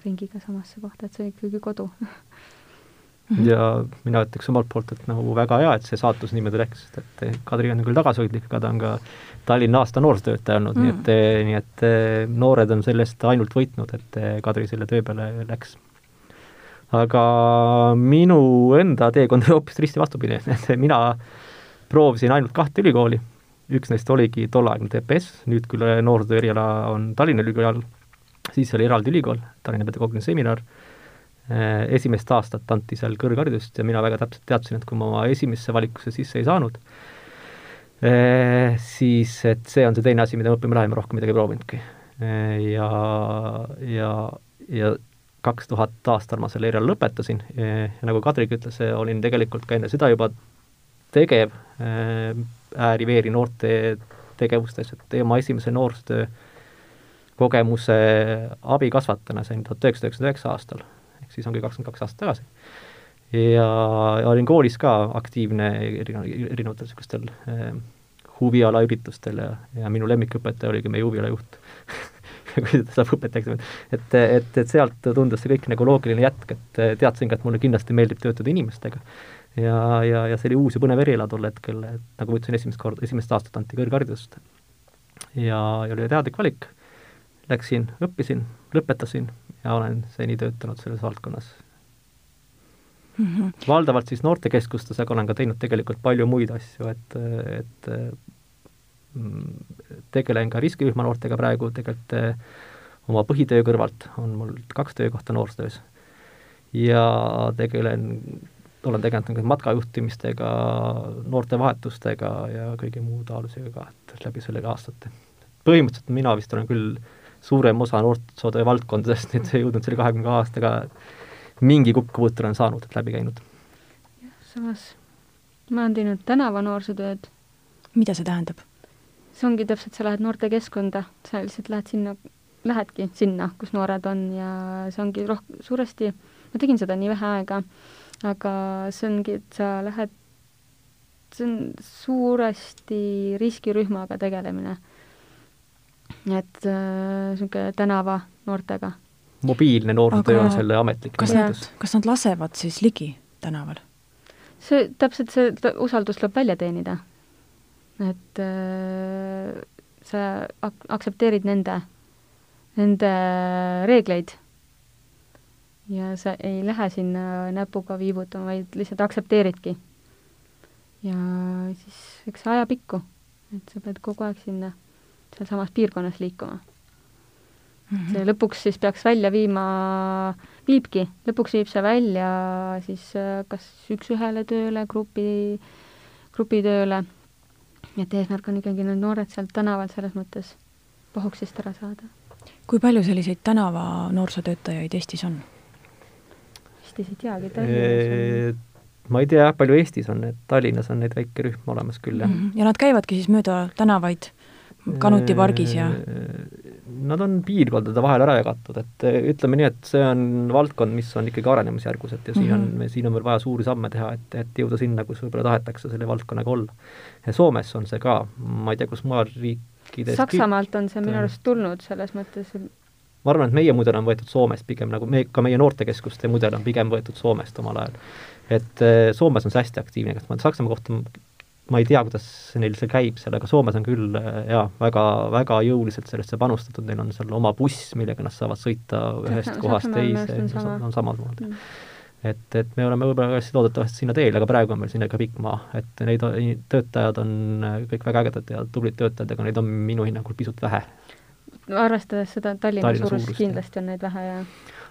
ringiga samasse kohta, et see oli ikkagi kodu Mm -hmm. ja mina ütleks omalt poolt, et nagu väga hea, et see saatus niimoodi läks, et Kadri on küll tagasihoidlik, aga ta on ka Tallinna aasta noorsootöötaja olnud mm, -hmm. nii et, nii et eh, noored on sellest ainult võitnud, et eh, Kadri selle töö peale läks. aga minu enda teekond oli hoopis risti vastupidi, et mina proovisin ainult kahte ülikooli, üks neist oligi tolleaegne TPS, nüüd küll noorsootöö eriala on Tallinna Ülikooli all, siis oli eraldi ülikool, Tallinna Pedagoogiline Seminar esimest aastat anti seal kõrgharidust ja mina väga täpselt teadsin, et kui ma oma esimesse valikusse sisse ei saanud, äh, siis et see on see teine asi, mida me õppima läheme, rohkem midagi ei proovinudki. Äh, ja, ja, ja kaks tuhat aastal ma selle eriala lõpetasin ja nagu Kadrik ütles, olin tegelikult ka enne seda juba tegev ääri-veeri noorte tegevustes, et oma esimese noorsootöö kogemuse abikasvatajana sain tuhat üheksasada üheksakümmend üheksa aastal ehk siis ongi kakskümmend kaks aastat tagasi. ja olin koolis ka aktiivne erinevatel niisugustel eh, huvialaüritustel ja, ja minu lemmikõpetaja oligi meie huvialajuht kui ta saab õpetajaks, et, et, et sealt tundus see kõik nagu loogiline jätk, et teadsin ka, et mulle kindlasti meeldib töötada inimestega. ja, ja, ja see oli uus ja põnev eriala tol hetkel, et nagu ma ütlesin, esimest korda, esimest aastat anti kõrgharidust. ja, ja oli teadlik valik, läksin, õppisin, lõpetasin ja olen seni töötanud selles valdkonnas mm. -hmm. valdavalt siis noortekeskustes, aga olen ka teinud tegelikult palju muid asju, et, et mm, tegelen ka riskirühma noortega praegu, tegelikult oma põhitöö kõrvalt on mul kaks töökohta noorsootöös. ja tegelen, olen tegelenud matkajuhtimistega, noortevahetustega ja kõige muu taolisega ka, et läbi selle aastate. põhimõtteliselt mina vist olen küll suurem osa noorsootöö valdkondadest nüüd jõudnud selle kahekümne kahe aastaga mingi kokkupuute olen saanud, et läbi käinud. jah, samas ma olen teinud tänava noorsootööd. mida see tähendab? see ongi täpselt, sa lähed noortekeskkonda, sa lihtsalt lähed sinna, lähedki sinna, kus noored on ja see ongi roh-, suuresti, ma tegin seda nii vähe aega, aga see ongi, et sa lähed, see on suuresti riskirühmaga tegelemine et niisugune äh, tänava noortega. mobiilne noortetöö on selle ametlik kas nad, kas nad lasevad siis ligi tänaval? see, täpselt see usaldus tuleb välja teenida. et äh, sa ak-, aktsepteerid nende, nende reegleid ja sa ei lähe sinna näpuga viibutama, vaid lihtsalt aktsepteeridki. ja siis eks see ajapikku, et sa pead kogu aeg sinna sealsamas piirkonnas liikuma mm. -hmm. see lõpuks siis peaks välja viima, viibki, lõpuks viib see välja siis äh, kas üks-ühele tööle, grupi, grupitööle, et eesmärk on ikkagi need noored sealt tänavalt selles mõttes pahuksist ära saada. kui palju selliseid tänava noorsootöötajaid Eestis on? Eestis ei teagi, Tallinnas on ma ei tea palju Eestis on, et Tallinnas on neid väike rühm olemas küll, jah mm. -hmm. ja nad käivadki siis mööda tänavaid Kanuti pargis ja? Nad on piirkondade vahel ära jagatud, et eh, ütleme nii, et see on valdkond, mis on ikkagi arenemisjärgus, et ja siin mm -hmm. on, siin on veel vaja suuri samme teha, et, et jõuda sinna, kus võib-olla tahetakse selle valdkonnaga olla. Soomes on see ka, ma ei tea, kus mujal riikides Saksamaalt on see minu arust tulnud selles mõttes, ma arvan, et meie mudel on võetud Soomest pigem nagu me, ka meie noortekeskuste mudel on pigem võetud Soomest omal ajal. et eh, Soomes on see hästi aktiivne, kas ma Saksamaa kohta ma ei tea, kuidas neil see käib seal, aga Soomes on küll jaa, väga, väga jõuliselt sellesse panustatud, neil on seal oma buss, millega nad saavad sõita ühest kohast teise, on, on samamoodi mm. et, et me oleme võib-olla loodetavasti sinna teel, aga praegu on meil sinna ikka pikk maa, et neid töötajad on kõik väga ägedad ja tublid töötajad, aga neid on minu hinnangul pisut vähe. arvestades seda Tallinna, Tallinna suurust, suurust, kindlasti on neid vähe ja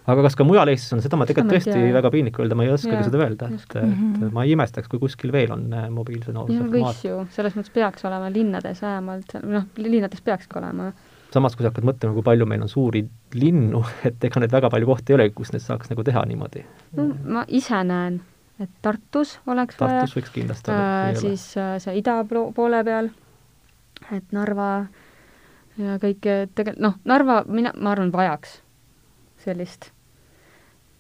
aga kas ka mujal Eestis on, seda ma tegelikult tõesti tea. väga piinlik öelda, ma ei oskagi seda öelda, et, et Mhm. ma ei imestaks, kui kuskil veel on äh, mobiilse ja noorsoo võiks ju, selles mõttes peaks olema linnades vähemalt, noh, linnades peakski olema. samas, kui sa hakkad mõtlema, kui palju meil on suuri linnu, et ega neid väga palju kohti ei ole, kus neid saaks nagu teha niimoodi. no ma ise näen, et Tartus oleks vaja Tartus võiks kindlasti äh, olla. siis äh, see ida poole peal, et Narva ja kõik tegelikult, noh, Narva, mina, ma arvan, vajaks sellist äh,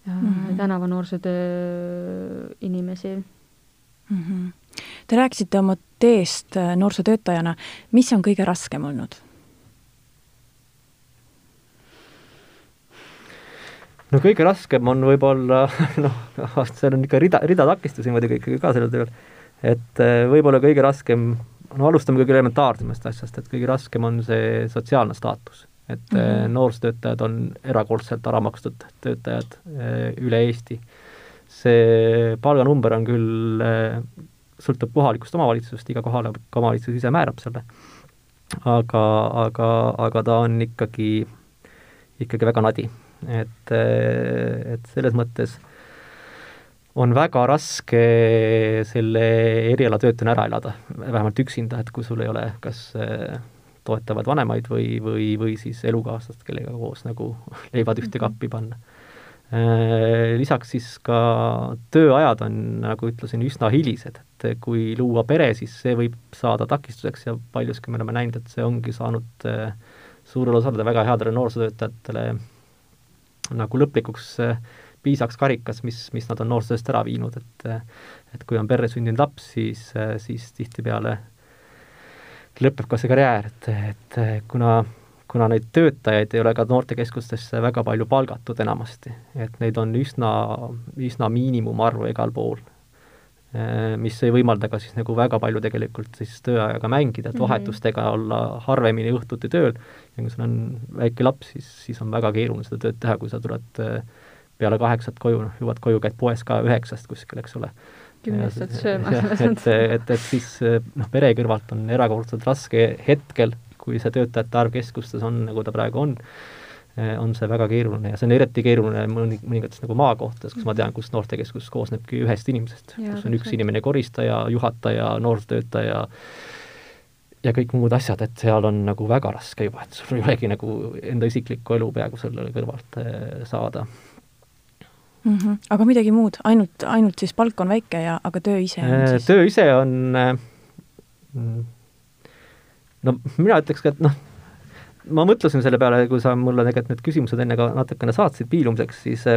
mm. -hmm. tänava noorsootöö inimesi. mm. -hmm. Te rääkisite oma teest äh, noorsootöötajana, mis on kõige raskem olnud? no kõige raskem on võib-olla noh, seal on ikka rida, rida takistusi muidugi ikkagi ka sellel tööl, et eh, võib-olla kõige raskem, no alustame kõige elementaarsemast asjast, et kõige raskem on see sotsiaalne staatus. Et mm. -hmm. noorsootöötajad on erakordselt ära makstud töötajad eh, üle Eesti. see palganumber on küll, sõltub kohalikust omavalitsusest, iga kohalik omavalitsus ise määrab selle, aga, aga, aga ta on ikkagi, ikkagi väga nadi et, et selles mõttes on väga raske selle erialatöötajana ära elada, vähemalt üksinda, et kui sul ei ole kas äh, toetavad vanemaid või, või, või siis elukaaslast, kellega koos nagu leivad ühte kappi panna. Lisaks siis ka tööajad on, nagu ütlesin, üsna hilised, et kui luua pere, siis see võib saada takistuseks ja paljuski me oleme näinud, et see ongi saanud äh, suurele osale väga headele noorsootöötajatele nagu lõplikuks äh, piisaks karikas, mis, mis nad on noorsootööst ära viinud, et et kui on perre sündinud laps, siis, siis tihtipeale lõpeb ka see karjäär, et, et kuna, kuna neid töötajaid ei ole ka noortekeskustesse väga palju palgatud enamasti, et neid on üsna, üsna miinimumarv igal pool, mis ei võimalda ka siis nagu väga palju tegelikult siis tööajaga mängida, et vahetustega olla harvemini õhtuti tööl ja kui sul on väike laps, siis, siis on väga keeruline seda tööd teha, kui sa tuled äh, peale kaheksat koju, noh, jõuad koju, käid poes ka üheksast kuskil, eks ole. Kümnest saad sööma. et, et, et siis noh, pere kõrvalt on erakordselt raske hetkel, kui see töötajate arv keskustes on, nagu ta praegu on, on see väga keeruline ja see on eriti keeruline mõni, mõningates nagu maakohtades, kus ma tean, kus noortekeskus koosnebki ühest inimesest, kus on üks inimene koristaja, juhataja, noorsootöötaja, ja kõik muud asjad, et seal on nagu väga raske juba, et sul ei olegi nagu enda isiklikku elu peaaegu selle kõrvalt saada mm. -hmm. aga midagi muud, ainult, ainult siis palk on väike ja, aga töö ise on siis? töö ise on, no mina ütleks ka, et noh, ma mõtlesin selle peale, kui sa mulle tegelikult need küsimused enne ka natukene saatsid piilumiseks, siis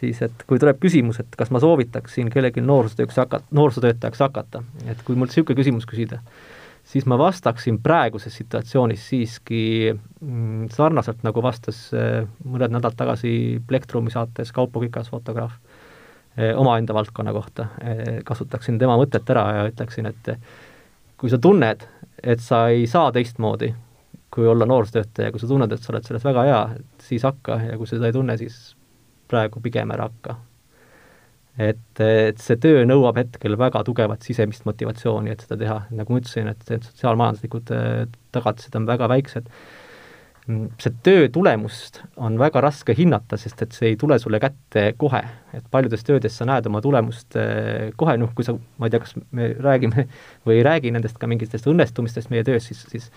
siis et kui tuleb küsimus, et kas ma soovitaksin kellelgi noorsootööks hakata, noorsootöötajaks hakata, et kui mult niisugune küsimus küsida, siis ma vastaksin praeguses situatsioonis siiski mm, sarnaselt, nagu vastas äh, mõned nädalad tagasi Plektrumi saates Kaupo Kikas, fotograaf, omaenda valdkonna kohta. kasutaksin tema mõtet ära ja ütleksin, et kui sa tunned, et sa ei saa teistmoodi, kui olla noorsootöötaja, kui sa tunned, et sa oled selles väga hea, siis hakka ja kui sa seda ei tunne, siis praegu pigem ära hakka et, et see töö nõuab hetkel väga tugevat sisemist motivatsiooni, et seda teha, nagu ma ütlesin, et need sotsiaalmajanduslikud tagatised on väga väiksed. See töö tulemust on väga raske hinnata, sest et see ei tule sulle kätte kohe, et paljudes töödes sa näed oma tulemust kohe, noh, kui sa, ma ei tea, kas me räägime või ei räägi nendest ka mingitest õnnestumistest meie töös, siis, siis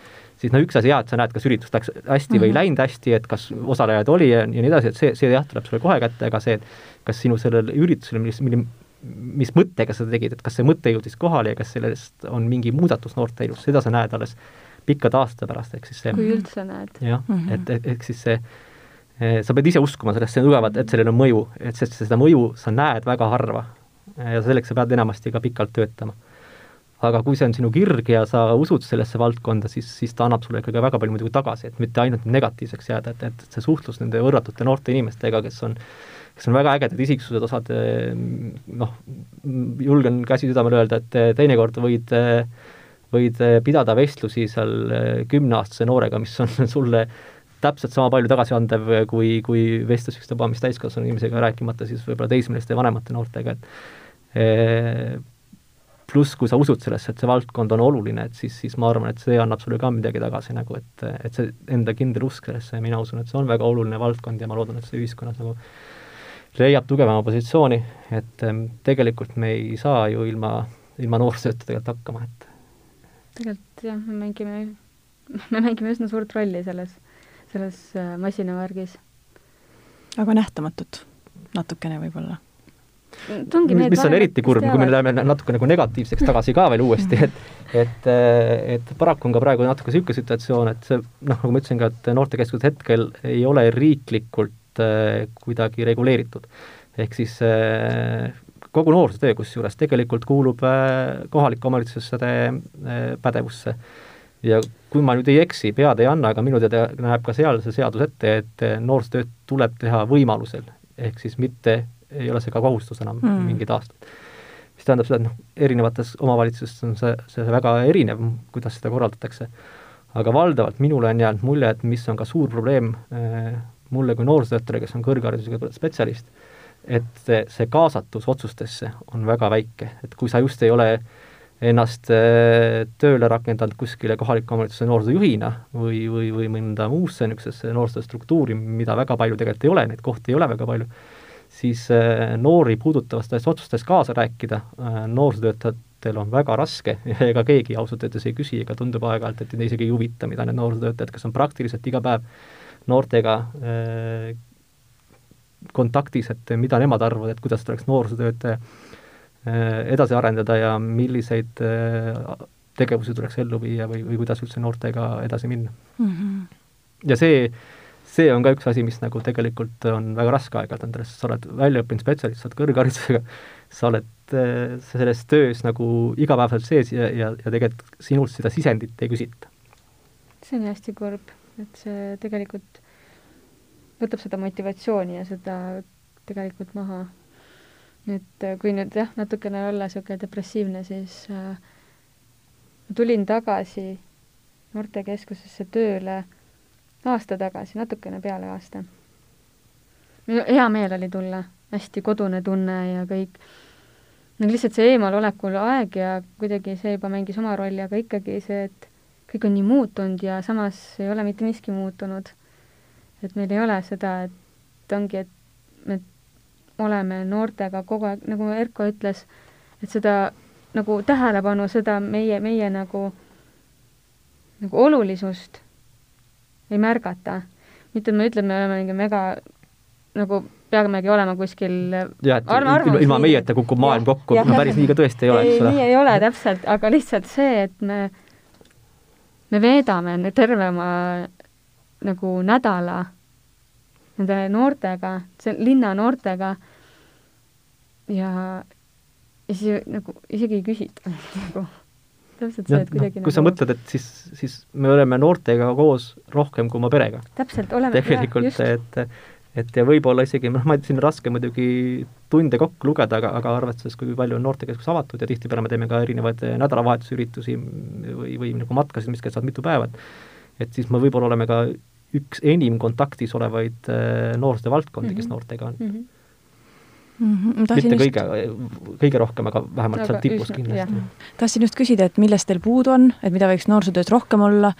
siis no üks asi jah, et sa näed, kas üritus läks hästi mm -hmm. või ei läinud hästi, et kas osalejaid oli ja, ja nii edasi, et see, see jah, tuleb sulle kohe kätte, aga see, et kas sinu sellel üritusel, mis, mille, mis mõttega sa tegid, et kas see mõte jõudis kohale ja kas sellest on mingi muudatus noorte elus, seda sa näed alles pikkade aastate pärast, ehk siis see kui üldse näed. jah mm -hmm., et, et ehk siis see sa pead ise uskuma sellesse tugevalt, et sellel on mõju, et sest seda mõju sa näed väga harva. ja selleks sa pead enamasti ka pikalt töötama aga kui see on sinu kirg ja sa usud sellesse valdkonda, siis, siis ta annab sulle ikkagi väga palju muidugi tagasi, et mitte ainult negatiivseks jääda, et, et see suhtlus nende võrratute noorte inimestega, kes on kes on väga ägedad isiksused, osad noh, julgen käsi südamel öelda, et teinekord võid, võid pidada vestlusi seal kümneaastase noorega, mis on sulle täpselt sama palju tagasiandev kui, kui vestlus ükstapuha mis täiskasvanu inimesega, rääkimata siis võib-olla teismeliste ja vanemate noortega, et pluss, kui sa usud sellesse, et see valdkond on oluline, et siis, siis ma arvan, et see annab sulle ka midagi tagasi nagu, et, et see enda kindel usk sellesse ja mina usun, et see on väga oluline valdkond ja ma loodan, et see ühiskonnas nagu leiab tugevama positsiooni, et ähm, tegelikult me ei saa ju ilma, ilma noorsootööta tegelikult hakkama, et tegelikult jah, me mängime, me mängime üsna suurt rolli selles, selles äh, masinavärgis. aga nähtamatut natukene võib-olla mis, mis on eriti kurb, kui me läheme natuke nagu negatiivseks tagasi ka veel uuesti, et et, et paraku on ka praegu natuke niisugune situatsioon, et see noh, nagu ma ütlesin ka, et noortekeskused hetkel ei ole riiklikult äh, kuidagi reguleeritud. ehk siis äh, kogu noorsootöö kusjuures tegelikult kuulub äh, kohalike omavalitsuste äh, pädevusse ja kui ma nüüd ei eksi, pead ei anna, aga minu teada näeb ka seal see seadus ette, et noorsootööd tuleb teha võimalusel, ehk siis mitte ei ole see ka kohustus enam mm. mingid aastad. mis tähendab seda, et noh, erinevates omavalitsustes on see, see väga erinev, kuidas seda korraldatakse. aga valdavalt minule on jäänud mulje, et mis on ka suur probleem äh, mulle kui noorsootöötajale, kes on kõrgharidusega spetsialist, et see, see kaasatus otsustesse on väga väike, et kui sa just ei ole ennast äh, tööle rakendanud kuskile kohaliku omavalitsuse noorsoojuhina või, või, või mõnda muusse niisugusesse noorsoostruktuuri, mida väga palju tegelikult ei ole, neid kohti ei ole väga palju, siis äh, noori puudutavatest otsustest kaasa rääkida äh, noorsootöötajatel on väga raske ega keegi ausalt öeldes ei küsi ega tundub aeg-ajalt, et neid isegi ei huvita, mida need noorsootöötajad, kes on praktiliselt iga päev noortega kontaktis, et mida nemad arvavad, et kuidas tuleks noorsootööd edasi arendada ja milliseid tegevusi tuleks ellu viia või, või kuidas üldse noortega edasi minna mm. -hmm. ja see see on ka üks asi, mis nagu tegelikult on väga raske aeg-ajalt sest sa oled väljaõppinud spetsialist, sa oled kõrgharidusega, sa oled äh, selles töös nagu igapäevaselt sees ja, ja, ja tegelikult sinult seda sisendit ei küsita. see on hästi kurb, et see tegelikult võtab seda motivatsiooni ja seda tegelikult maha. et äh, kui nüüd jah, natukene olla niisugune depressiivne, siis äh, ma tulin tagasi noortekeskusesse tööle aasta tagasi, natukene peale aasta. hea meel oli tulla, hästi kodune tunne ja kõik. no lihtsalt see eemalolekul aeg ja kuidagi see juba mängis oma rolli, aga ikkagi see, et kõik on nii muutunud ja samas ei ole mitte miski muutunud. Et meil ei ole seda, et ongi, et me oleme noortega kogu aeg, nagu Erko ütles, et seda nagu tähelepanu, seda meie, meie nagu, nagu olulisust ei märgata. mitte, et me ütleme, me oleme mingi mega nagu peamegi olema kuskil jah, et arv, ilma, ilma meieta kukub maailm kokku, no päris nii ka tõesti ei ole, eks ole. nii ei ole täpselt, aga lihtsalt see, et me, me veedame terve oma nagu nädala nende noortega, linna noortega ja, ja siis nagu isegi ei küsita nagu täpselt see, et kuidagi no, kui nagu... sa mõtled, et siis, siis me oleme noortega koos rohkem kui oma perega. täpselt, oleme. tegelikult, et et ja võib-olla isegi, noh, ma, siin on raske muidugi tunde kokku lugeda, aga, aga arvestades, kui palju on noortekeskus avatud ja tihtipeale me teeme ka erinevaid nädalavahetusüritusi või, või nagu matkasid, mis kestavad mitu päeva, et et siis me võib-olla oleme ka üks enim kontaktis olevaid äh, noorsootöö valdkondi mm, -hmm. kes mhm. noortega on mm. -hmm Mm -hmm. mitte kõige just..., kõige rohkem, aga vähemalt aga seal tipus üsna, kindlasti. tahtsin just küsida, et millest teil puudu on, et mida võiks noorsootöös rohkem olla,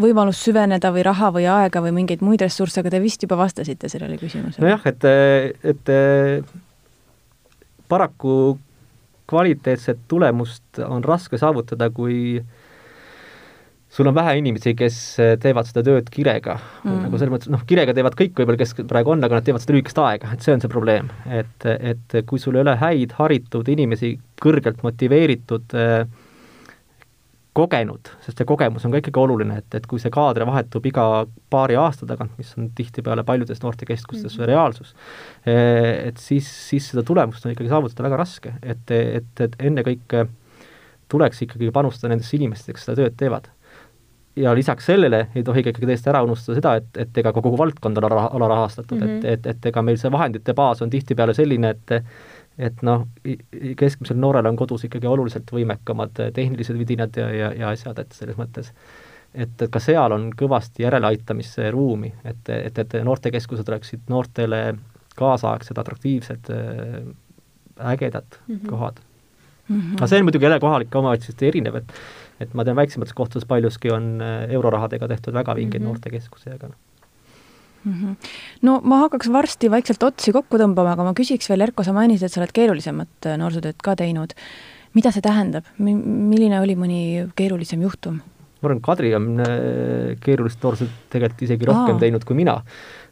võimalus süveneda või raha või aega või mingeid muid ressursse, aga te vist juba vastasite sellele küsimusele. nojah, et, et paraku kvaliteetset tulemust on raske saavutada, kui äh, sul on vähe inimesi, kes eh, teevad seda tööd kirega mm., nagu selles mõttes, noh, kirega teevad kõik võib-olla, kes praegu on, aga nad teevad seda lühikest aega, et see on see probleem. et, et kui sul ei ole häid, haritud inimesi, kõrgelt motiveeritud äh, kogenud, sest see kogemus on ka ikkagi oluline, et, et kui see kaader vahetub iga paari aasta tagant, mis on tihtipeale paljudes noortekeskustes mm -hmm. reaalsus, eh, et siis, siis seda tulemust on ikkagi saavutada väga raske, et, et, et ennekõike tuleks ikkagi panustada nendesse inimestesse, kes seda tööd teevad ja lisaks sellele ei tohi ka ikkagi täiesti ära unustada seda, et, et ega ka kogu valdkond on alarahastatud mm, -hmm. et, mhm. et, et ega meil see vahendite baas on tihtipeale selline, et et noh, keskmisel noorel on kodus ikkagi oluliselt võimekamad tehnilised vidinad ja, ja, ja asjad, et selles mõttes et, et ka seal on kõvasti järeleaitamise ruumi, et, et, et noortekeskused oleksid noortele kaasaegsed, atraktiivsed, ägedad mm -hmm. kohad mm. -hmm. aga see on muidugi jälle kohalike omavalitsuste erinev, et et ma tean, väiksemates kohtades paljuski on äh, eurorahadega tehtud väga vingeid mm -hmm. noortekeskusi, aga noh mm. -hmm. no ma hakkaks varsti vaikselt otsi kokku tõmbama, aga ma küsiks veel, Erko, sa mainisid, et sa oled keerulisemat äh, noorsootööd ka teinud. mida see tähendab, milline oli mõni keerulisem juhtum? ma arvan, Kadri on keerulist noorsootööd tegelikult isegi rohkem Aa. teinud kui mina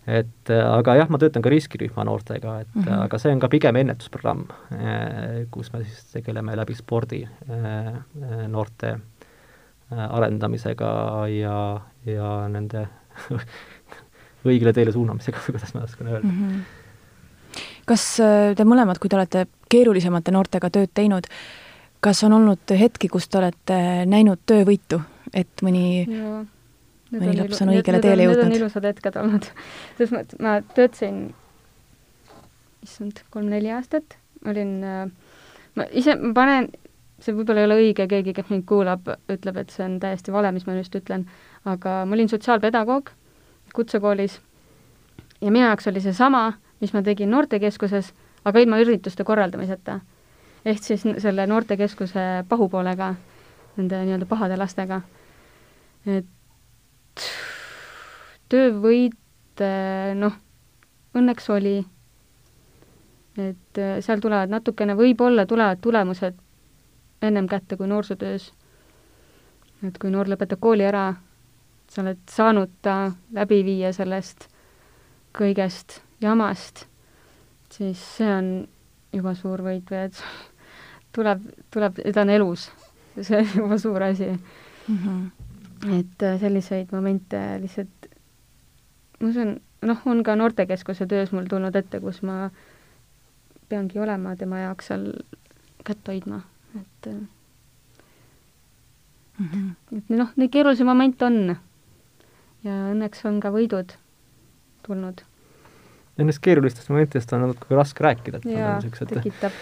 et äh, aga jah, ma töötan ka riskirühma noortega, et mm -hmm. aga see on ka pigem ennetusprogramm, äh, kus me siis tegeleme läbi spordi noorte arendamisega ja, ja nende õigele teele suunamisega või kuidas ma oskan öelda mm. -hmm. kas te mõlemad, kui te olete keerulisemate noortega tööd teinud, kas on olnud hetki, kus te olete näinud töövõitu, et mõni ja mõni laps on õigele teele jõudnud. Need on ilusad hetked olnud. selles mõttes ma töötasin, issand, kolm-neli aastat, olin, äh, ma ise, ma panen, see võib-olla ei ole õige, keegi, kes mind kuulab, ütleb, et see on täiesti vale, mis ma just ütlen, aga ma olin sotsiaalpedagoog kutsekoolis ja minu jaoks oli seesama, mis ma tegin noortekeskuses, aga ilma ürituste korraldamiseta. ehk siis selle noortekeskuse pahupoolega, nende nii-öelda pahade lastega. et töövõit noh, õnneks oli, et äh, seal tulevad natukene, võib-olla tulevad tulemused ennem kätte kui noorsootöös. et kui noor lõpetab kooli ära, sa oled saanud ta läbi viia sellest kõigest jamast, siis see on juba suur võit või et tuleb, tuleb, ta on elus. see on juba suur asi mm. -hmm et äh, selliseid momente lihtsalt, ma usun, noh, on ka noortekeskuse töös mul tulnud ette, kus ma peangi olema tema jaoks seal kätt hoidma, et mm -hmm. et noh, neid keerulisi momente on. ja õnneks on ka võidud tulnud nendest keerulistest momentidest on natuke raske rääkida, et jaa, tekitab.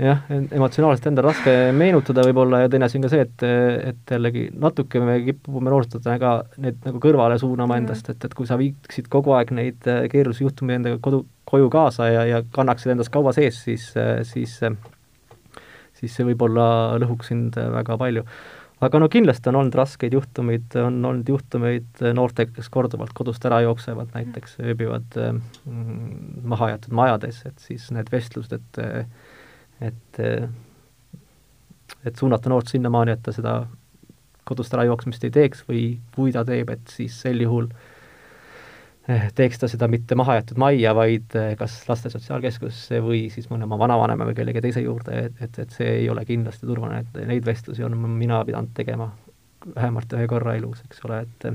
jah, emotsionaalselt endal raske meenutada võib-olla ja teine asi on ka see, et, et jällegi natuke me kipume noortena ka neid nagu kõrvale suunama endast, et, et kui sa viiksid kogu aeg neid äh, keerulisi juhtumeid endaga kodu, koju kaasa ja, ja kannaksid endas kaua sees, siis, äh, siis see võib-olla lõhuks sind väga palju. Aga no kindlasti on olnud raskeid juhtumeid, on olnud juhtumeid noortega, kes korduvalt kodust ära jooksevad, näiteks ööbivad mm, mahajäetud majades, et siis need vestlused, et et et suunata noort sinnamaani, et ta seda kodust ära jooksmist ei teeks või kui ta teeb, et siis sel juhul äh, Eh, teeks ta seda mitte mahajäetud majja, vaid eh, kas laste sotsiaalkeskusesse või siis mõne oma vanavanemale või kellegi teise juurde, et, et, et see ei ole kindlasti turvaline, et neid vestlusi on mina pidanud tegema vähemalt ühe korra elus, eks ole, et äh,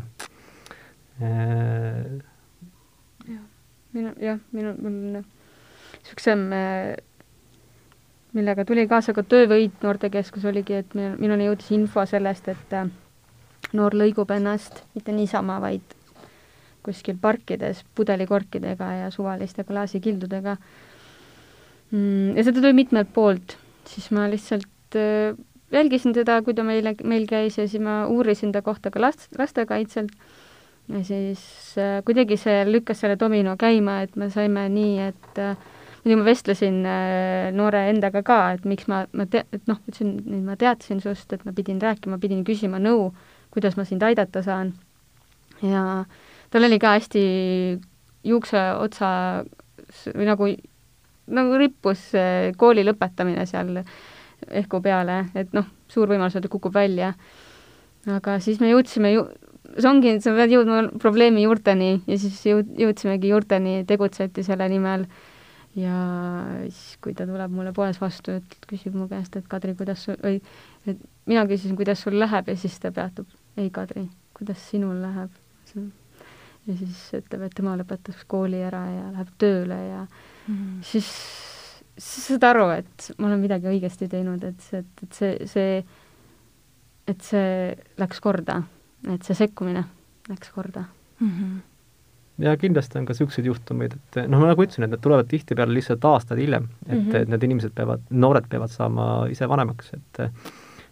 jah, minu, jah, minu, mul niisugusem äh, millega tuli kaasa ka töövõit noortekeskus, oligi, et minuni jõudis info sellest, et noor lõigub ennast mitte niisama, vaid kuskil parkides pudelikorkidega ja suvaliste klaasikildudega mm,. ja seda tuli mitmelt poolt, siis ma lihtsalt äh, jälgisin teda, kui ta meile, meil käis ja siis ma uurisin ta kohta ka last, lastekaitselt ja siis äh, kuidagi see lükkas selle domino käima, et me saime nii, et äh, muidugi ma vestlesin äh, noore endaga ka, et miks ma, ma te-, et noh, ütlesin, nüüd ma teadsin sust, et ma pidin rääkima, pidin küsima nõu, kuidas ma sind aidata saan. ja äh, tal oli ka hästi juukseotsa või nagu, nagu rippus kooli lõpetamine seal ehku peale, et noh, suur võimalus, et kukub välja. aga siis me jõudsime ju, see ongi, sa pead jõudma probleemi juurteni ja siis jõud-, jõudsimegi juurteni, tegutseti selle nimel ja siis, kui ta tuleb mulle poes vastu, et küsib mu käest, et Kadri, kuidas sul, või et mina küsisin, kuidas sul läheb ja siis ta peatub. ei, Kadri, kuidas sinul läheb? Ja siis ütleb, et tema lõpetas kooli ära ja läheb tööle ja mm siis, siis saad aru, et ma olen midagi õigesti teinud, et see, et, et see, see, et see läks korda, et see sekkumine läks korda mm. -hmm ja kindlasti on ka niisuguseid juhtumeid, et noh, nagu ütlesin, et need tulevad tihtipeale lihtsalt aastaid hiljem, et mm, -hmm. need inimesed peavad, noored peavad saama ise vanemaks, et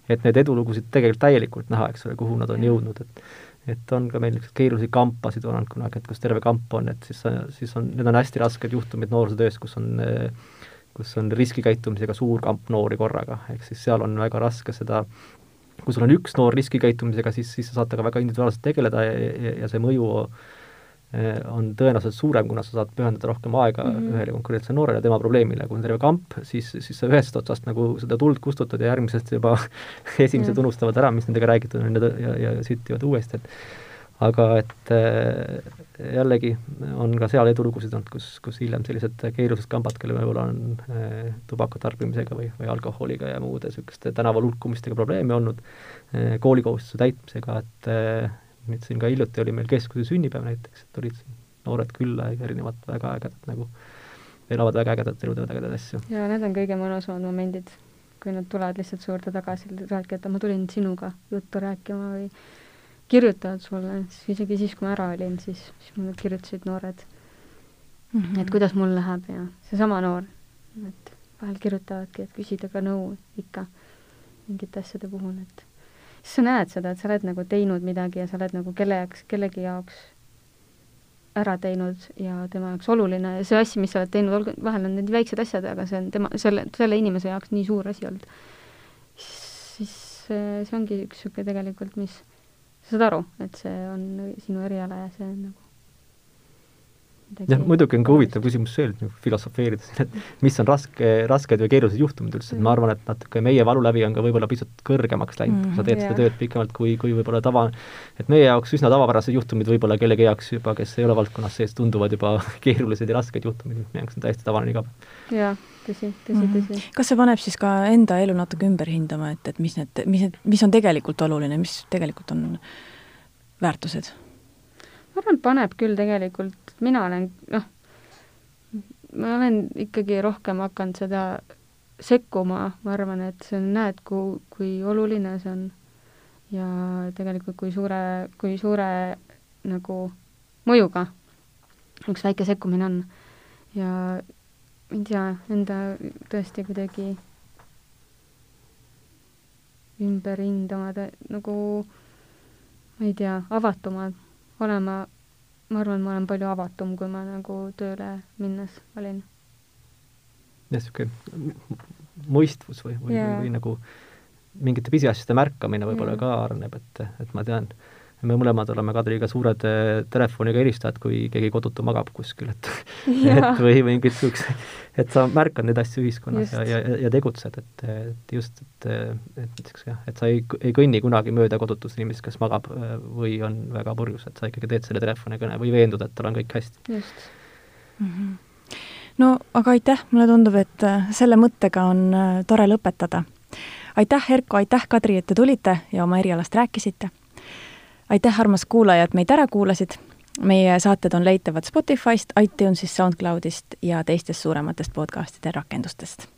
et neid edulugusid tegelikult täielikult näha, eks ole, kuhu nad on jõudnud, et et on ka meil niisuguseid keerulisi kampasid olnud kunagi, et kus terve kamp on, et siis, siis on, need on hästi rasked juhtumid noorsootöös, kus on kus on riskikäitumisega suur kamp noori korraga, ehk siis seal on väga raske seda kui sul on üks noor riskikäitumisega, siis, siis sa saad temaga väga individuaalselt tegeleda ja, ja, ja see mõju on tõenäoliselt suurem, kuna sa saad pühendada rohkem aega mm -hmm. ühele konkreetsele noorele tema probleemile, kui on terve kamp, siis, siis sa ühest otsast nagu seda tuld kustutad ja järgmisest juba esimesed mm. unustavad ära, mis nendega räägitud on ja, ja, ja süttivad uuesti, et aga et äh, jällegi on ka seal edulugusid olnud, kus, kus hiljem sellised keerulised kambad, kellel võib-olla on äh, tubaka tarbimisega või, või alkoholiga ja muude niisuguste tänaval hulkumistega probleeme olnud, äh, koolikohustuse täitmisega, et nüüd siin ka hiljuti oli meil keskuse sünnipäev näiteks, et tulid noored külla ja erinevad väga ägedad nagu, elavad väga ägedat elu, teevad ägedaid asju. jaa, need on kõige mõnusamad momendid, kui nad tulevad lihtsalt su juurde tagasi, räägivad, et ma tulin sinuga juttu rääkima või kirjutavad sulle, isegi siis, kui ma ära olin, siis, siis mulle kirjutasid noored mm, -hmm. et kuidas mul läheb ja seesama noor, et vahel kirjutavadki, et küsida ka nõu ikka mingite asjade puhul, et siis sa näed seda, et sa oled nagu teinud midagi ja sa oled nagu kelle jaoks, kellegi jaoks ära teinud ja tema jaoks oluline? Ja see asi, mis sa oled teinud, olgu, vahel on need väiksed asjad, aga see on tema, selle, selle inimese jaoks nii suur asi olnud, siis see, see ongi üks niisugune tegelikult, mis sa saad aru, et see on sinu eriala ja see on nagu jah, muidugi on ka huvitav küsimus see, et filosofeerida siin, et mis on raske, rasked või keerulised juhtumid üldse, et ma arvan, et natuke meie valu läbi on ka võib-olla pisut kõrgemaks läinud mm,, sa teed yeah. seda tööd pikemalt kui, kui võib-olla tava, et meie jaoks üsna tavapärased juhtumid võib-olla kellegi jaoks juba, kes ei ole valdkonnas sees, tunduvad juba keerulised ja rasked juhtumid, meie jaoks on täiesti tavaline iga päev. jaa, tõsi, tõsi mm, -hmm. tõsi. kas see paneb siis ka enda elu natuke ümber hindama, et, et mis need, mis need, mis on tegelikult oluline, mis tegelikult on väärtused? ma arvan, paneb küll tegelikult, mina olen, noh, ma olen ikkagi rohkem hakanud seda sekkuma, ma arvan, et see on, näed, kui, kui oluline see on ja tegelikult kui suure, kui suure nagu mõjuga üks väike sekkumine on. ja ma ei tea, enda tõesti kuidagi ümber hindama, nagu ma ei tea, avatumad olema, ma arvan, ma olen palju avatum, kui ma nagu tööle minnes olin. jah, niisugune mõistvus või, või, või, või nagu mingite pisiasjade märkamine võib-olla ka areneb, et, et ma tean, me mõlemad oleme Kadriga suured eh, telefoniga helistajad, kui keegi kodutu magab kuskil, et et või mingid niisugused, et sa märkad neid asju ühiskonnas just. ja, ja, ja tegutsed, et, et just, et, et näiteks jah, et sa ei, ei kõnni kunagi mööda kodutust inimest, kes magab eh, või on väga purjus, et sa ikkagi teed selle telefonikõne või veendud, et tal on kõik hästi. just mm. -hmm no aga aitäh, mulle tundub, et eh, selle mõttega on tore lõpetada. aitäh, Erko, aitäh, Kadri, et te tulite ja oma erialast rääkisite aitäh, armas kuulaja, et meid ära kuulasid. meie saated on leitavad Spotify'st, iTunes'ist, SoundCloud'ist ja teistest suurematest podcast'ide rakendustest